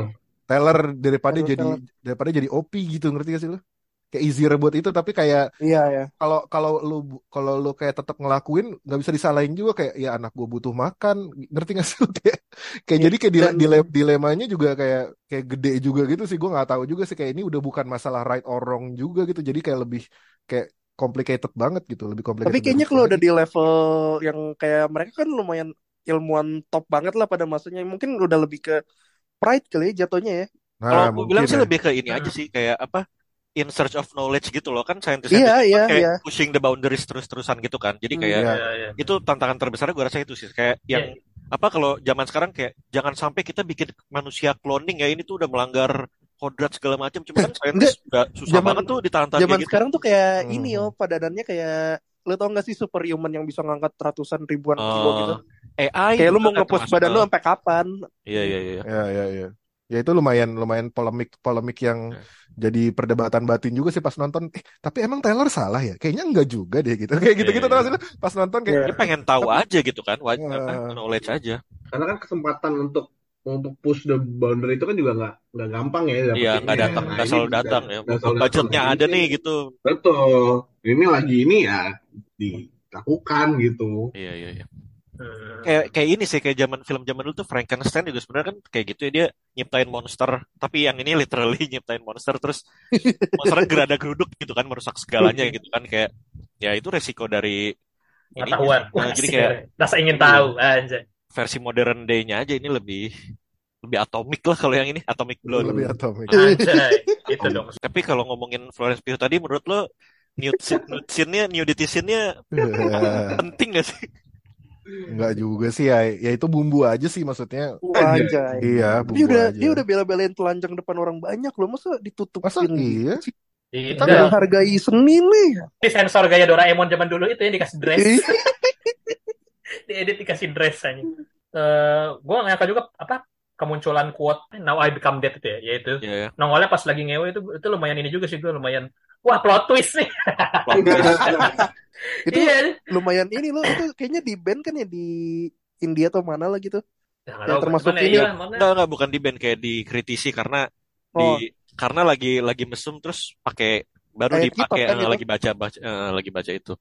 Taylor daripada
Edward
jadi
Taylor.
daripada jadi OP gitu ngerti gak sih lu kayak easier buat itu tapi kayak
iya ya
kalau kalau lu kalau lu kayak tetap ngelakuin nggak bisa disalahin juga kayak ya anak gua butuh makan ngerti gak sih kayak kayak
Iya,
jadi kayak dile- dilemanya juga kayak kayak gede juga gitu sih gua nggak tahu juga sih kayak ini udah bukan masalah right or wrong juga gitu jadi kayak lebih kayak complicated banget gitu lebih complicated
Tapi kayaknya kalau udah di level yang kayak mereka kan lumayan ilmuwan top banget lah pada masanya. Mungkin udah lebih ke pride kali ya jatuhnya ya.
Kalau
nah
gue bilang
mungkin
sih
ya.
lebih ke ini aja
Hmm.
sih kayak apa? In search of knowledge gitu loh kan saintis
Iya, iya,
kayak
iya.
pushing the boundaries terus-terusan gitu kan. Jadi
Hmm.
kayak
Iya.
Iya, iya.
itu tantangan terbesarnya gue rasa itu sih kayak yang apa kalau zaman sekarang kayak jangan sampai kita bikin manusia cloning ya ini tuh udah melanggar kodrat segala macam cuma kan saintis udah susah
Zaman-
banget tuh ditahan-tahan
Zaman
gitu.
sekarang tuh kayak
Hmm.
ini oh padanannya kayak lo tau gak sih superhuman yang bisa ngangkat ratusan ribuan kilo
Eh,
gitu.
AI
Kayak lu
juga
mau ngepost badan lu
eh,
sampai kapan?
Iya iya iya.
Ya, ya, ya. Ya itu lumayan lumayan polemik polemik yang
Ya.
jadi perdebatan batin juga sih pas nonton. Eh, tapi emang Taylor salah ya? Kayaknya enggak juga deh gitu. Kayak gitu-gitu
Iya,
tau
iya.
Pas nonton kayak.
Dia pengen tahu aja gitu kan, waj-
Eh.
apa, knowledge aja.
Karena kan kesempatan untuk untuk push the boundary itu kan juga nggak nggak gampang ya
Iya, nggak datang,
Nah,
nggak
ini
selalu datang ya.
nggak selalu
Budgetnya
datang.
ada nih gitu.
Betul. Ini lagi ini ya dilakukan gitu.
Iya iya iya.
Hmm.
Kayak kayak ini sih kayak zaman film zaman dulu tuh Frankenstein juga sebenarnya kan kayak gitu ya dia nyiptain monster, tapi yang ini literally nyiptain monster terus monsternya gerada geruduk gitu kan merusak segalanya gitu kan kayak ya itu resiko dari.
Pengetahuan.
Nah, jadi kayak
rasa ingin tahu aja.
versi modern day-nya aja ini lebih lebih atomik lah kalau yang ini atomic blood.
lebih atomik.
Itu dong.
Tapi kalau ngomongin Florence Pugh tadi menurut lo nude scene- nude scene-nya, nudity scene-nya penting gak sih?
Enggak juga sih ya. Ya itu bumbu aja sih maksudnya.
Anjay.
Iya,
Dia
bumbu
udah
aja.
dia udah bela-belain telanjang depan orang banyak loh. Masa ditutupin
Masa iya?
gitu?
Itu
Kita
Nggak menghargai seni nih.
Ini sensor gaya Doraemon zaman dulu itu yang dikasih dress.
Iya.
Diedit dikasih dress aja. Eh, gue nggak nyangka juga apa kemunculan quote Now I Become Dead itu ya, yaitu
Iya ya.
nongolnya pas lagi ngewe itu itu lumayan ini juga sih gue lumayan wah plot twist nih.
Plot twist.
Itu
Iya.
lumayan ini loh. Itu kayaknya di band kan ya di India atau mana lah gitu.
Ya, nggak
Yang termasuk
ya
ini
iya,
ya.
Enggak, enggak, bukan di band kayak dikritisi karena
Oh,
di karena lagi lagi mesum terus pakai baru
Kayak
dipakai
kan
eh,
itu.
lagi baca baca eh, lagi baca itu.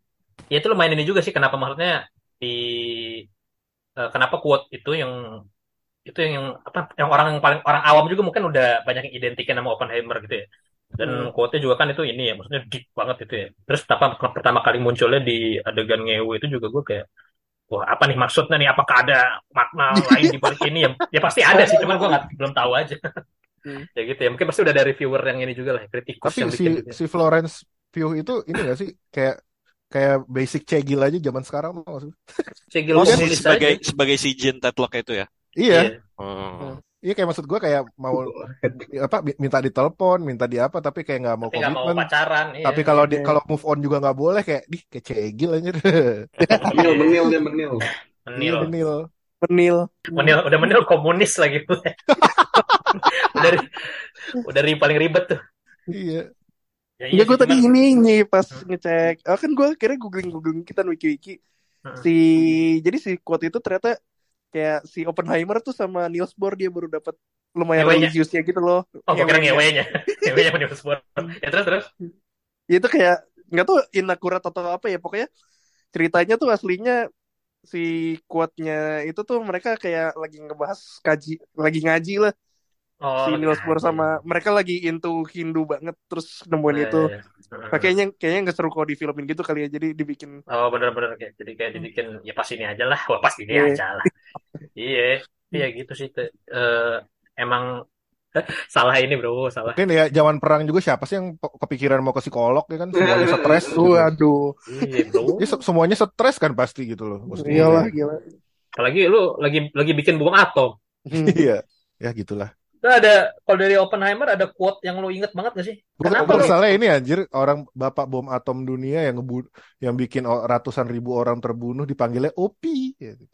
ya itu lumayan ini juga sih kenapa maksudnya di eh, kenapa quote itu yang itu yang apa yang orang yang paling orang awam juga mungkin udah banyak yang identikin sama Oppenheimer gitu ya dan
Hmm.
quote-nya juga kan itu ini ya maksudnya deep banget itu ya terus kenapa pertama kali munculnya di adegan ngewe itu juga gue kayak wah apa nih maksudnya nih apakah ada makna lain di balik ini ya ya pasti ada sih cuman gue nggak belum tahu aja
Hmm.
ya gitu ya mungkin pasti udah ada reviewer yang ini juga lah kritikus
Tapi
yang
si
bikin
si Florence Pugh itu ini gak sih kayak kayak basic cegil aja zaman sekarang sih?
Segel
Oh, sebagai
aja.
sebagai si Jin Tetlock itu ya.
Iya,
Hmm.
Iya kayak maksud gue kayak mau apa minta ditelepon, minta di apa tapi kayak nggak mau
tapi nggak mau
komitmen.
pacaran iya.
Tapi kalau di
Iya.
kalau move on juga nggak boleh kayak di kayak cegil aja.
Menil, menil dia menil.
menil
Menil.
penil.
menil udah menil komunis lagi udah ri- udah ri- paling ribet tuh
Iya.
ya,
Iya, gue
sih,
tadi ini nih pas
Hmm.
ngecek. Oh, kan gue kira googling googling kita wiki-wiki.
Hmm.
Si jadi si quote itu ternyata kayak si Oppenheimer tuh sama Niels Bohr dia baru dapat lumayan religiusnya gitu loh.
oh gue kira
Ngewenya.
ngewenya ngewenya menil sport ya terus terus.
Ya, itu kayak nggak tahu inakurat atau apa ya pokoknya ceritanya tuh aslinya si quote-nya itu tuh mereka kayak lagi ngebahas kaji lagi ngaji lah
Oh,
si Niels Bohr
aja.
sama mereka lagi into Hindu banget terus nemuin
Iya,
itu.
iya.
Nah, kayaknya kayaknya nggak seru kalau difilmin gitu kali ya jadi dibikin
Oh bener-bener kayak jadi kayak dibikin ya pas ini aja lah, wah pas ini
Iya.
aja lah. Iya, iya gitu sih. Te- eh, emang salah ini bro, salah.
Mungkin ya zaman perang juga siapa sih yang kepikiran mau ke psikolog ya kan semuanya stres gitu.
waduh
Iya bro.
Ya, se- semuanya stres kan pasti gitu loh.
Iyalah gila
Apalagi lu lagi lagi bikin bom atom.
Hmm.
Iya. Ya gitulah.
Nah, ada kalau dari Oppenheimer ada quote yang lu inget banget gak sih?
Bukan
Kenapa lu?
masalahnya ini anjir orang bapak bom atom dunia yang ngebu yang bikin ratusan ribu orang terbunuh dipanggilnya OP. Ya,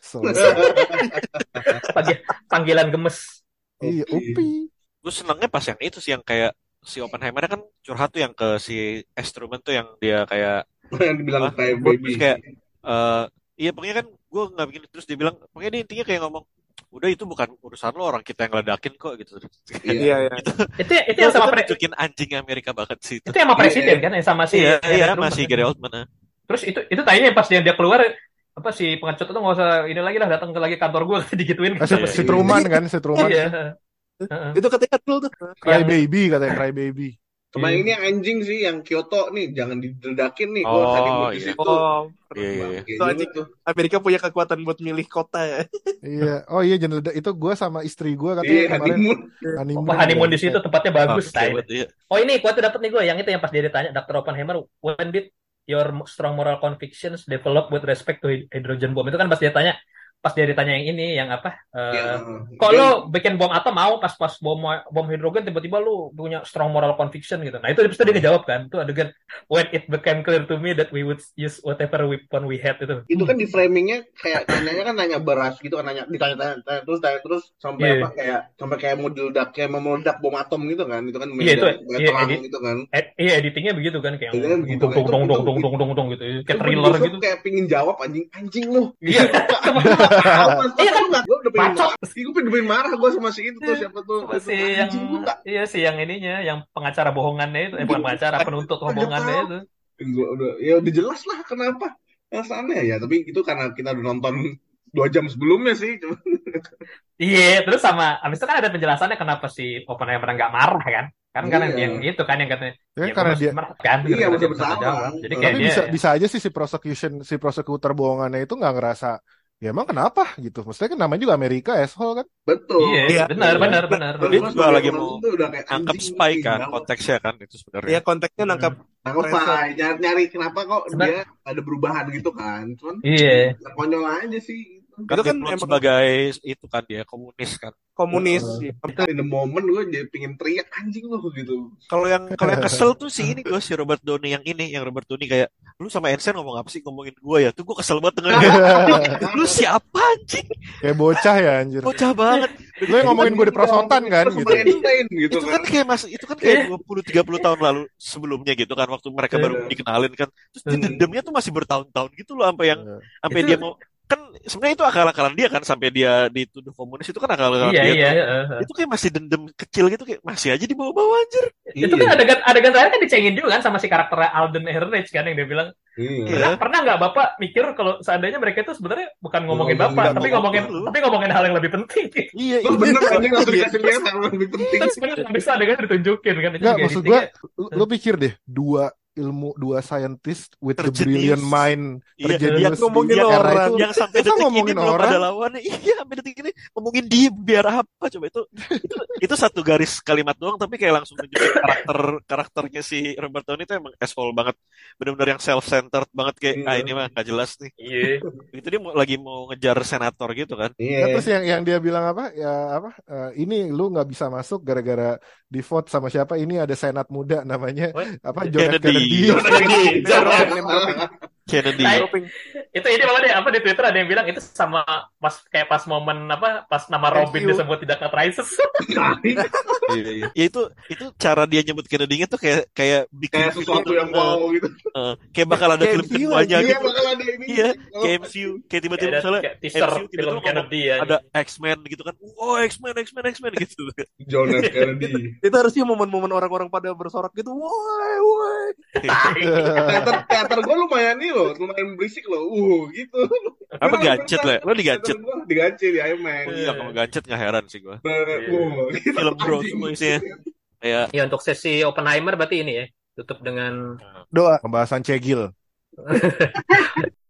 panggilan gemes.
iya, OP.
gue senengnya pas yang itu sih yang kayak si Oppenheimer kan curhat tuh yang ke si instrumen tuh yang dia kayak
yang dibilang
Hah?
kayak
Terus
baby.
kayak eh iya pokoknya kan gue nggak bikin terus dia bilang pokoknya dia intinya kayak ngomong udah itu bukan urusan lo orang kita yang ledakin kok gitu
Iya.
iya iya
Itu itu yang sama pre-
nunjukin anjing Amerika banget sih itu
itu yang sama presiden kan yang sama si
iya iya masih
kan?
Gary Oldman ah.
Terus itu itu tanya pas dia, dia keluar apa si pengecut itu nggak usah ini lagi lah datang ke lagi kantor gue digituin.
Ah, si,
Iya,
si
iya.
Truman kan, si Truman.
Iya.
itu katanya dulu tuh
Cry baby katanya cry baby.
Sama
Iya.
ini yang anjing sih, yang Kyoto nih, jangan diledakin nih. Gua
Oh,
honeymoon di
iya.
situ.
oh
iya iya iya.
Itu anjing.
tuh.
Amerika punya kekuatan buat milih kota ya
Iya. Oh iya jangan ledak. itu gue sama istri gue katanya
Iya,
kemarin
honeymoon.
honeymoon.
Apa honeymoon di situ tempatnya bagus.
Ah,
Nah,
iya,
ini.
iya.
Oh ini kuatnya dapat nih gue yang itu yang pas dia ditanya Dr. Oppenheimer when did your strong moral convictions develop with respect to hydrogen bomb itu kan pas dia tanya pas dia ditanya yang ini yang apa eh,
Ya,
kok
dia-
lo bikin bom atom mau pas pas bom bom hidrogen tiba-tiba lu punya strong moral conviction gitu. Nah itu pasti dia ngejawab kan itu adegan when it became clear to me that we would use whatever weapon we had itu.
Itu kan di framingnya kayak nanyanya kan nanya beras gitu kan nanya ditanya-tanya tanya terus tanya terus sampai
Iya.
apa kayak sampai kayak mau meledak kayak mau meledak bom atom gitu kan itu kan
Iya, itu,
kayak
iya,
terang
edit.
gitu kan.
Eh, iya editingnya begitu kan kayak gitu
begitu.
dong dong dong dong dong dong gitu. Kayak thriller gitu.
kayak pingin jawab anjing anjing lu.
Iya
iya kan? Gue udah pengen marah. Gue udah pengen marah gue sama si itu tuh siapa tuh?
Si yang iya si yang ininya yang pengacara bohongannya itu. Eh bukan pengacara penuntut bohongannya itu.
Gua udah ya udah jelas lah kenapa. Alasannya ya tapi itu karena kita udah nonton dua jam sebelumnya sih
iya terus sama abis itu kan ada penjelasannya kenapa si Oppenheimer nggak marah kan? Kan karena
Iya.
yang itu kan yang katanya
Ya,
ya,
karena dia
marah. Kan
Iya,
bisa
bersalah.
jawab. jadi
Tapi
kayak
tapi
dia
bisa bisa aja sih si prosecution si prosecutor bohongannya itu nggak ngerasa ya emang kenapa? Gitu. Maksudnya kan namanya juga Amerika asshole kan?
Betul.
Iya
Iya.
benar benar benar.
Terus
Dia juga lagi mau
anjing
spy kan konteksnya kan itu sebenarnya.
Ya konteksnya nangkap
nangkep
Preset.
spy. nyari, nyari kenapa kok dia ada perubahan gitu kan. Cuman
iya.
ya konyol aja sih
Itu kan emang-
sebagai itu kan dia komunis kan.
Komunis
Heeh.
ya.
in the moment gue jadi pengen teriak anjing lu gitu.
Kalau yang kalau yang kesel tuh si ini gue si Robert Downey yang ini yang Robert Downey kayak lu sama Ensign ngomong apa sih? Ngomongin gue ya? Tuh gue kesel banget dengan lu siapa anjing?
Kayak bocah ya anjir.
Bocah banget.
Lu yang ngomongin gue di prosotan kan gitu.
gitu
itu
kan.
kan kayak mas itu kan kayak 20 30 tahun lalu sebelumnya gitu kan waktu mereka baru
Iya.
dikenalin kan. Terus
Hmm.
dendamnya tuh masih bertahun-tahun gitu loh sampai yang sampai dia mau kan sebenarnya itu akal-akalan dia kan sampai dia dituduh komunis itu kan akal-akalan
iya
dia
iya
tuh.
iya.
itu kayak masih dendam kecil gitu kayak masih aja dibawa-bawa anjir
itu kan adegan adegan terakhir kan dicengin juga kan sama si karakter Alden Ehrenreich kan yang dia bilang
iya
Iya.
pernah nggak bapak mikir kalau seandainya mereka itu sebenarnya bukan ngomongin bapak
bapak.
tapi ngomongin tapi ngomongin hal yang lebih penting
iya
Terus bener langsung dikasih lihat hal yang lebih penting
kan sebenarnya bisa adegan ditunjukin kan itu
Nggak, maksud lu, lu pikir deh dua ilmu dua scientist with the
Terjenius.
brilliant mind
Iya,
terjenius
yang ngomongin orang.
itu
yang sampai detik ini
ngomongin
belum
orang?
ada lawannya iya sampai detik ini ngomongin dia biar apa coba itu itu, itu satu garis kalimat doang tapi kayak langsung nunjukin karakter karakternya si Robert Downey itu emang asshole banget benar-benar yang self centered banget kayak
Iya.
ah ini mah gak jelas nih
iya
itu dia mau, lagi mau ngejar senator gitu kan
Nah,
iya
terus yang yang dia bilang apa ya apa eh, ini lu nggak bisa masuk gara-gara di vote sama siapa ini ada senat muda namanya
What?
apa John F.
Kennedy.
Kennedy
Kennedy
Nah, itu ini apa deh apa di Twitter ada yang bilang itu sama pas kayak pas momen apa pas nama Robin
Thank you.
disebut tidak nge-Rises
Iya, iya. Ya itu itu cara dia nyebut Kennedy-nya tuh kayak kayak bikin
Kayak sesuatu yang wow gitu.
eh, kayak bakal ada film keduanya
Iya
gitu.
bakal ada ini.
Iya,
Oh,
kayak MCU, kayak tiba-tiba misalnya
kayak teaser
MCU
film
tiba-tiba ngomong
Kennedy ya.
ada X-Men gitu kan. Oh, X-Men, X-Men, X-Men gitu.
John F. Kennedy.
Itu harusnya momen-momen orang-orang pada bersorak gitu. Woi, woi.
teater teater gue lumayan nih loh, lumayan berisik loh. Uh, gitu.
Apa
bener.
lah? Lo.
Teater gua digancet di IMAX.
Oh iya, kalau gadget nggak heran sih gua.
Iya.
uh, gitu.
Film bro semua isinya. Kayak
Ya untuk sesi Oppenheimer berarti ini ya tutup dengan
Doa.
Pembahasan cegil.